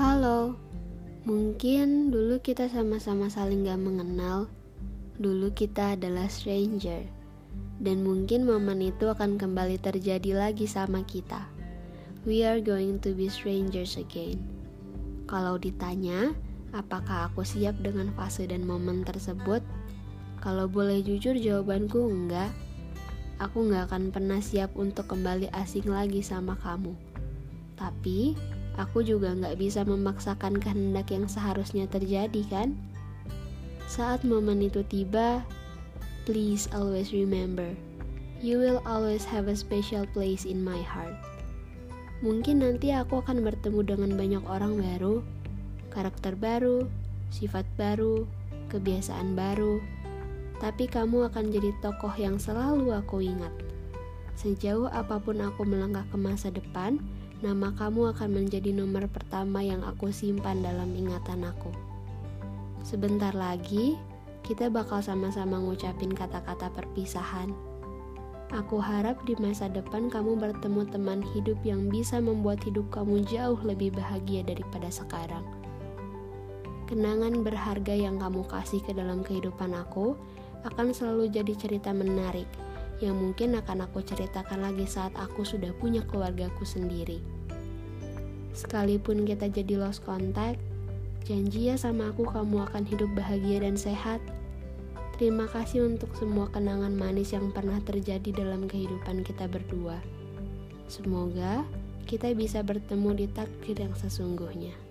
Halo, mungkin dulu kita sama-sama saling gak mengenal. Dulu kita adalah stranger, dan mungkin momen itu akan kembali terjadi lagi sama kita. We are going to be strangers again. Kalau ditanya, apakah aku siap dengan fase dan momen tersebut? Kalau boleh jujur, jawabanku enggak. Aku nggak akan pernah siap untuk kembali asing lagi sama kamu. Tapi, Aku juga nggak bisa memaksakan kehendak yang seharusnya terjadi kan? Saat momen itu tiba, please always remember, you will always have a special place in my heart. Mungkin nanti aku akan bertemu dengan banyak orang baru, karakter baru, sifat baru, kebiasaan baru, tapi kamu akan jadi tokoh yang selalu aku ingat. Sejauh apa pun aku melangkah ke masa depan, nama kamu akan menjadi nomor pertama yang aku simpan dalam ingatan aku. Sebentar lagi, kita bakal sama-sama ngucapin kata-kata perpisahan. Aku harap di masa depan kamu bertemu teman hidup yang bisa membuat hidup kamu jauh lebih bahagia daripada sekarang. Kenangan berharga yang kamu kasih ke dalam kehidupan aku akan selalu jadi cerita menarik yang mungkin akan aku ceritakan lagi saat aku sudah punya keluargaku sendiri. Sekalipun kita jadi lost contact, janji ya sama aku kamu akan hidup bahagia dan sehat. Terima kasih untuk semua kenangan manis yang pernah terjadi dalam kehidupan kita berdua. Semoga kita bisa bertemu di takdir yang sesungguhnya.